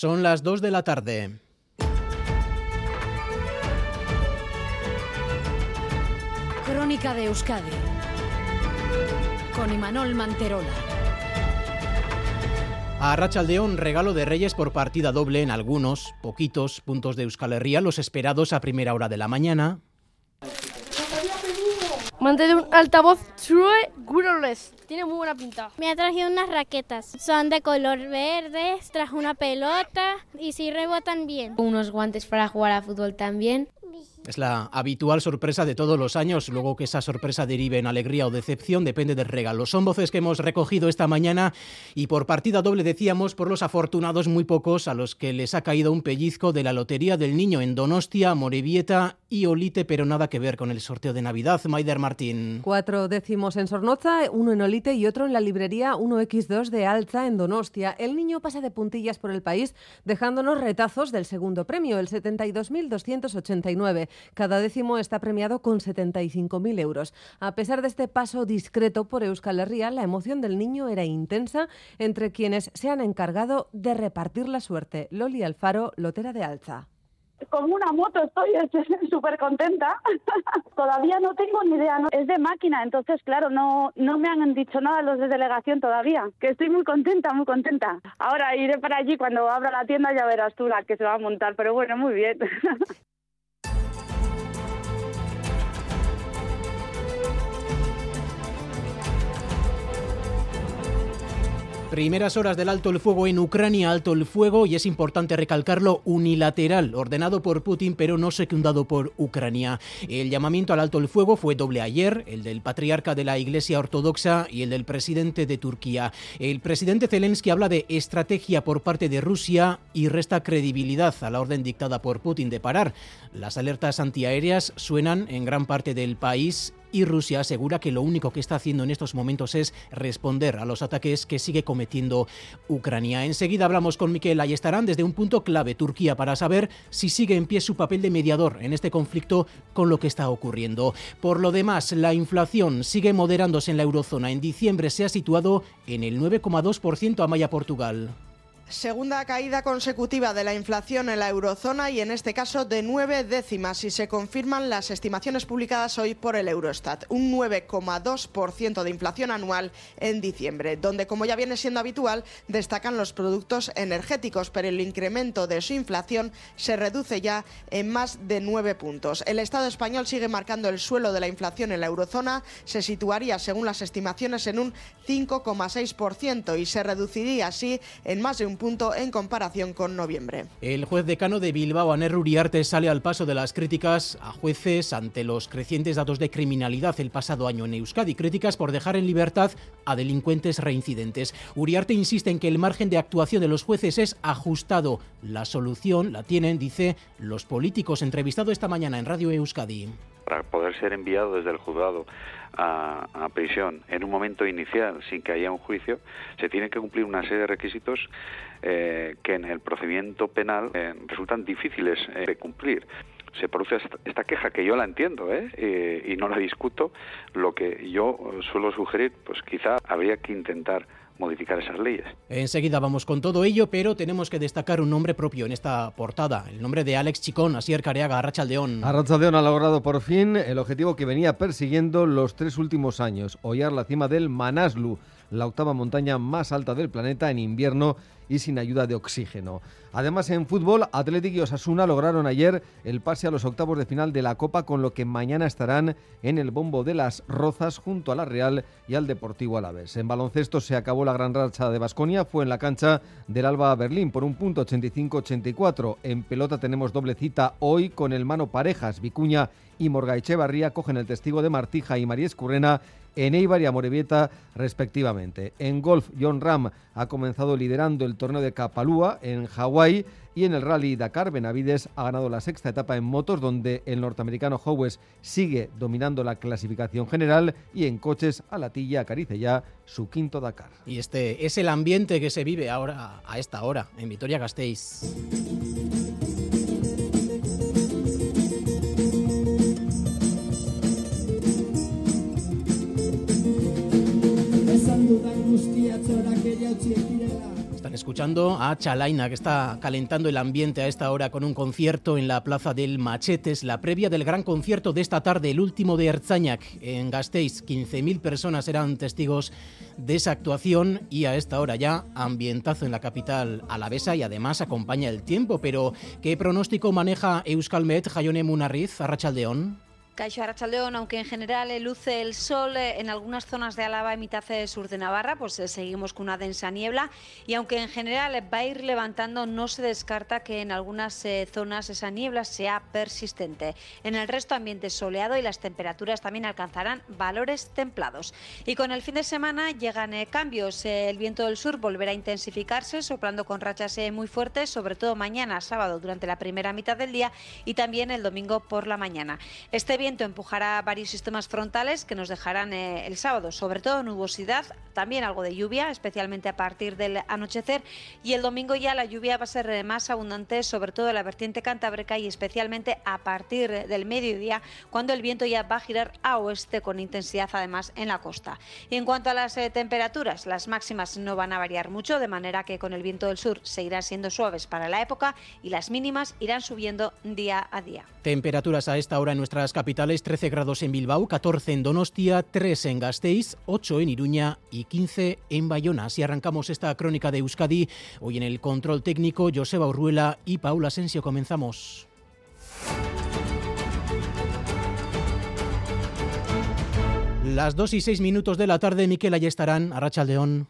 Son las 2 de la tarde. Crónica de Euskadi con Imanol Manterola. A Rachaldeón, regalo de Reyes por partida doble en algunos, poquitos puntos de Euskal Herria, los esperados a primera hora de la mañana. Mantén un altavoz True Wireless. Tiene muy buena pinta. Me ha traído unas raquetas. Son de color verde, trajo una pelota y sí rebotan bien. Unos guantes para jugar a fútbol también. Es la habitual sorpresa de todos los años. Luego que esa sorpresa derive en alegría o decepción depende del regalo. Son voces que hemos recogido esta mañana y por partida doble decíamos por los afortunados muy pocos a los que les ha caído un pellizco de la Lotería del Niño en Donostia, Morevieta y Olite, pero nada que ver con el sorteo de Navidad. Maider Martín. Cuatro décimos en Sornoza, uno en Olite y otro en la librería 1X2 de Alza en Donostia. El niño pasa de puntillas por el país dejándonos retazos del segundo premio, el 72.289. Cada décimo está premiado con 75.000 euros. A pesar de este paso discreto por Euskal Herria, la emoción del niño era intensa entre quienes se han encargado de repartir la suerte. Loli Alfaro, lotera de Alza como una moto estoy súper contenta. todavía no tengo ni idea, es de máquina, entonces claro, no, no me han dicho nada los de delegación todavía, que estoy muy contenta, muy contenta. Ahora iré para allí cuando abra la tienda ya verás tú la que se va a montar, pero bueno, muy bien. Primeras horas del alto el fuego en Ucrania, alto el fuego, y es importante recalcarlo, unilateral, ordenado por Putin pero no secundado por Ucrania. El llamamiento al alto el fuego fue doble ayer, el del patriarca de la Iglesia Ortodoxa y el del presidente de Turquía. El presidente Zelensky habla de estrategia por parte de Rusia y resta credibilidad a la orden dictada por Putin de parar. Las alertas antiaéreas suenan en gran parte del país y Rusia asegura que lo único que está haciendo en estos momentos es responder a los ataques que sigue cometiendo Ucrania. Enseguida hablamos con Miquel Ayestarán desde un punto clave, Turquía, para saber si sigue en pie su papel de mediador en este conflicto con lo que está ocurriendo. Por lo demás, la inflación sigue moderándose en la eurozona. En diciembre se ha situado en el 9,2% a Maya Portugal. Segunda caída consecutiva de la inflación en la eurozona y en este caso de nueve décimas si se confirman las estimaciones publicadas hoy por el Eurostat. Un 9,2% de inflación anual en diciembre, donde como ya viene siendo habitual destacan los productos energéticos, pero el incremento de su inflación se reduce ya en más de nueve puntos. El Estado español sigue marcando el suelo de la inflación en la eurozona, se situaría según las estimaciones en un 5,6% y se reduciría así en más de un punto en comparación con noviembre. El juez decano de Bilbao, Aner Uriarte, sale al paso de las críticas a jueces ante los crecientes datos de criminalidad el pasado año en Euskadi, críticas por dejar en libertad a delincuentes reincidentes. Uriarte insiste en que el margen de actuación de los jueces es ajustado. La solución la tienen, dice, los políticos, entrevistado esta mañana en Radio Euskadi. Para poder ser enviado desde el juzgado a, prisión en un momento inicial sin que haya un juicio, se tiene que cumplir una serie de requisitos eh, que en el procedimiento penal eh, resultan difíciles eh, de cumplir. Se produce esta, queja que yo la entiendo y no la discuto, lo que yo suelo sugerir, pues quizá habría que intentar modificar esas leyes. Enseguida vamos con todo ello, pero tenemos que destacar un nombre propio en esta portada, el nombre de Alex Chicón, Asier Careaga, Arrachaldeón. Arrachaldeón ha logrado por fin el objetivo que venía persiguiendo los tres últimos años, hollar la cima del Manaslu, la octava montaña más alta del planeta en invierno y sin ayuda de oxígeno. Además, en fútbol, Atlético y Osasuna lograron ayer el pase a los octavos de final de la Copa, con lo que mañana estarán en el bombo de las Rozas junto a la Real y al Deportivo Alavés. En baloncesto se acabó la gran racha de Basconia, fue en la cancha del Alba Berlín por un punto 85-84. En pelota tenemos doble cita hoy con el mano parejas. Vicuña y Morga Echevarría cogen el testigo de Martija y María Escurrena en Eibar y Amorebieta respectivamente. En golf, John Ram ha comenzado liderando el torneo de Kapalua en Hawái y en el Rally Dakar, Benavides ha ganado la sexta etapa en motos, donde el norteamericano Howes sigue dominando la clasificación general y en coches, Alatilla acaricia ya su quinto Dakar. Y este es el ambiente que se vive ahora a esta hora en Vitoria-Gasteiz. Escuchando a Chalaina, que está calentando el ambiente a esta hora con un concierto en la Plaza del Machetes, la previa del gran concierto de esta tarde, el último de Erzañac en Gasteiz. 15.000 personas eran testigos de esa actuación y a esta hora ya ambientazo en la capital alavesa y además acompaña el tiempo. Pero, ¿qué pronóstico maneja Euskalmet, Jayone Munarriz, Arrachaldeón? Caixo Arrachaldeón, aunque en general eh, luce el sol eh, en algunas zonas de Álava y mitad sur de Navarra, pues eh, seguimos con una densa niebla y aunque en general va a ir levantando, no se descarta que en algunas zonas esa niebla sea persistente. En el resto ambiente soleado y las temperaturas también alcanzarán valores templados. Y con el fin de semana llegan cambios. el viento del sur volverá a intensificarse, soplando con rachas muy fuertes, sobre todo mañana, sábado, durante la primera mitad del día y también el domingo por la mañana. Este viento empujará varios sistemas frontales que nos dejarán eh, el sábado, sobre todo nubosidad, también algo de lluvia, especialmente a partir del anochecer. Y el domingo ya la lluvia va a ser eh, más abundante, sobre todo en la vertiente cantábrica y especialmente a partir del mediodía, cuando el viento ya va a girar a oeste con intensidad además en la costa. Y en cuanto a las eh, temperaturas, las máximas no van a variar mucho, de manera que con el viento del sur seguirán siendo suaves para la época y las mínimas irán subiendo día a día. Temperaturas a esta hora en nuestras capitales 13 grados en Bilbao, 14 en Donostia, 3 en Gasteiz, 8 en Iruña y 15 en Bayona. Así arrancamos esta crónica de Euskadi. Hoy en el control técnico, Joseba Urruela y Paula Asensio. Comenzamos. Las 2 y 6 minutos de la tarde, Miquel Ayestarán, Arrachaldeón.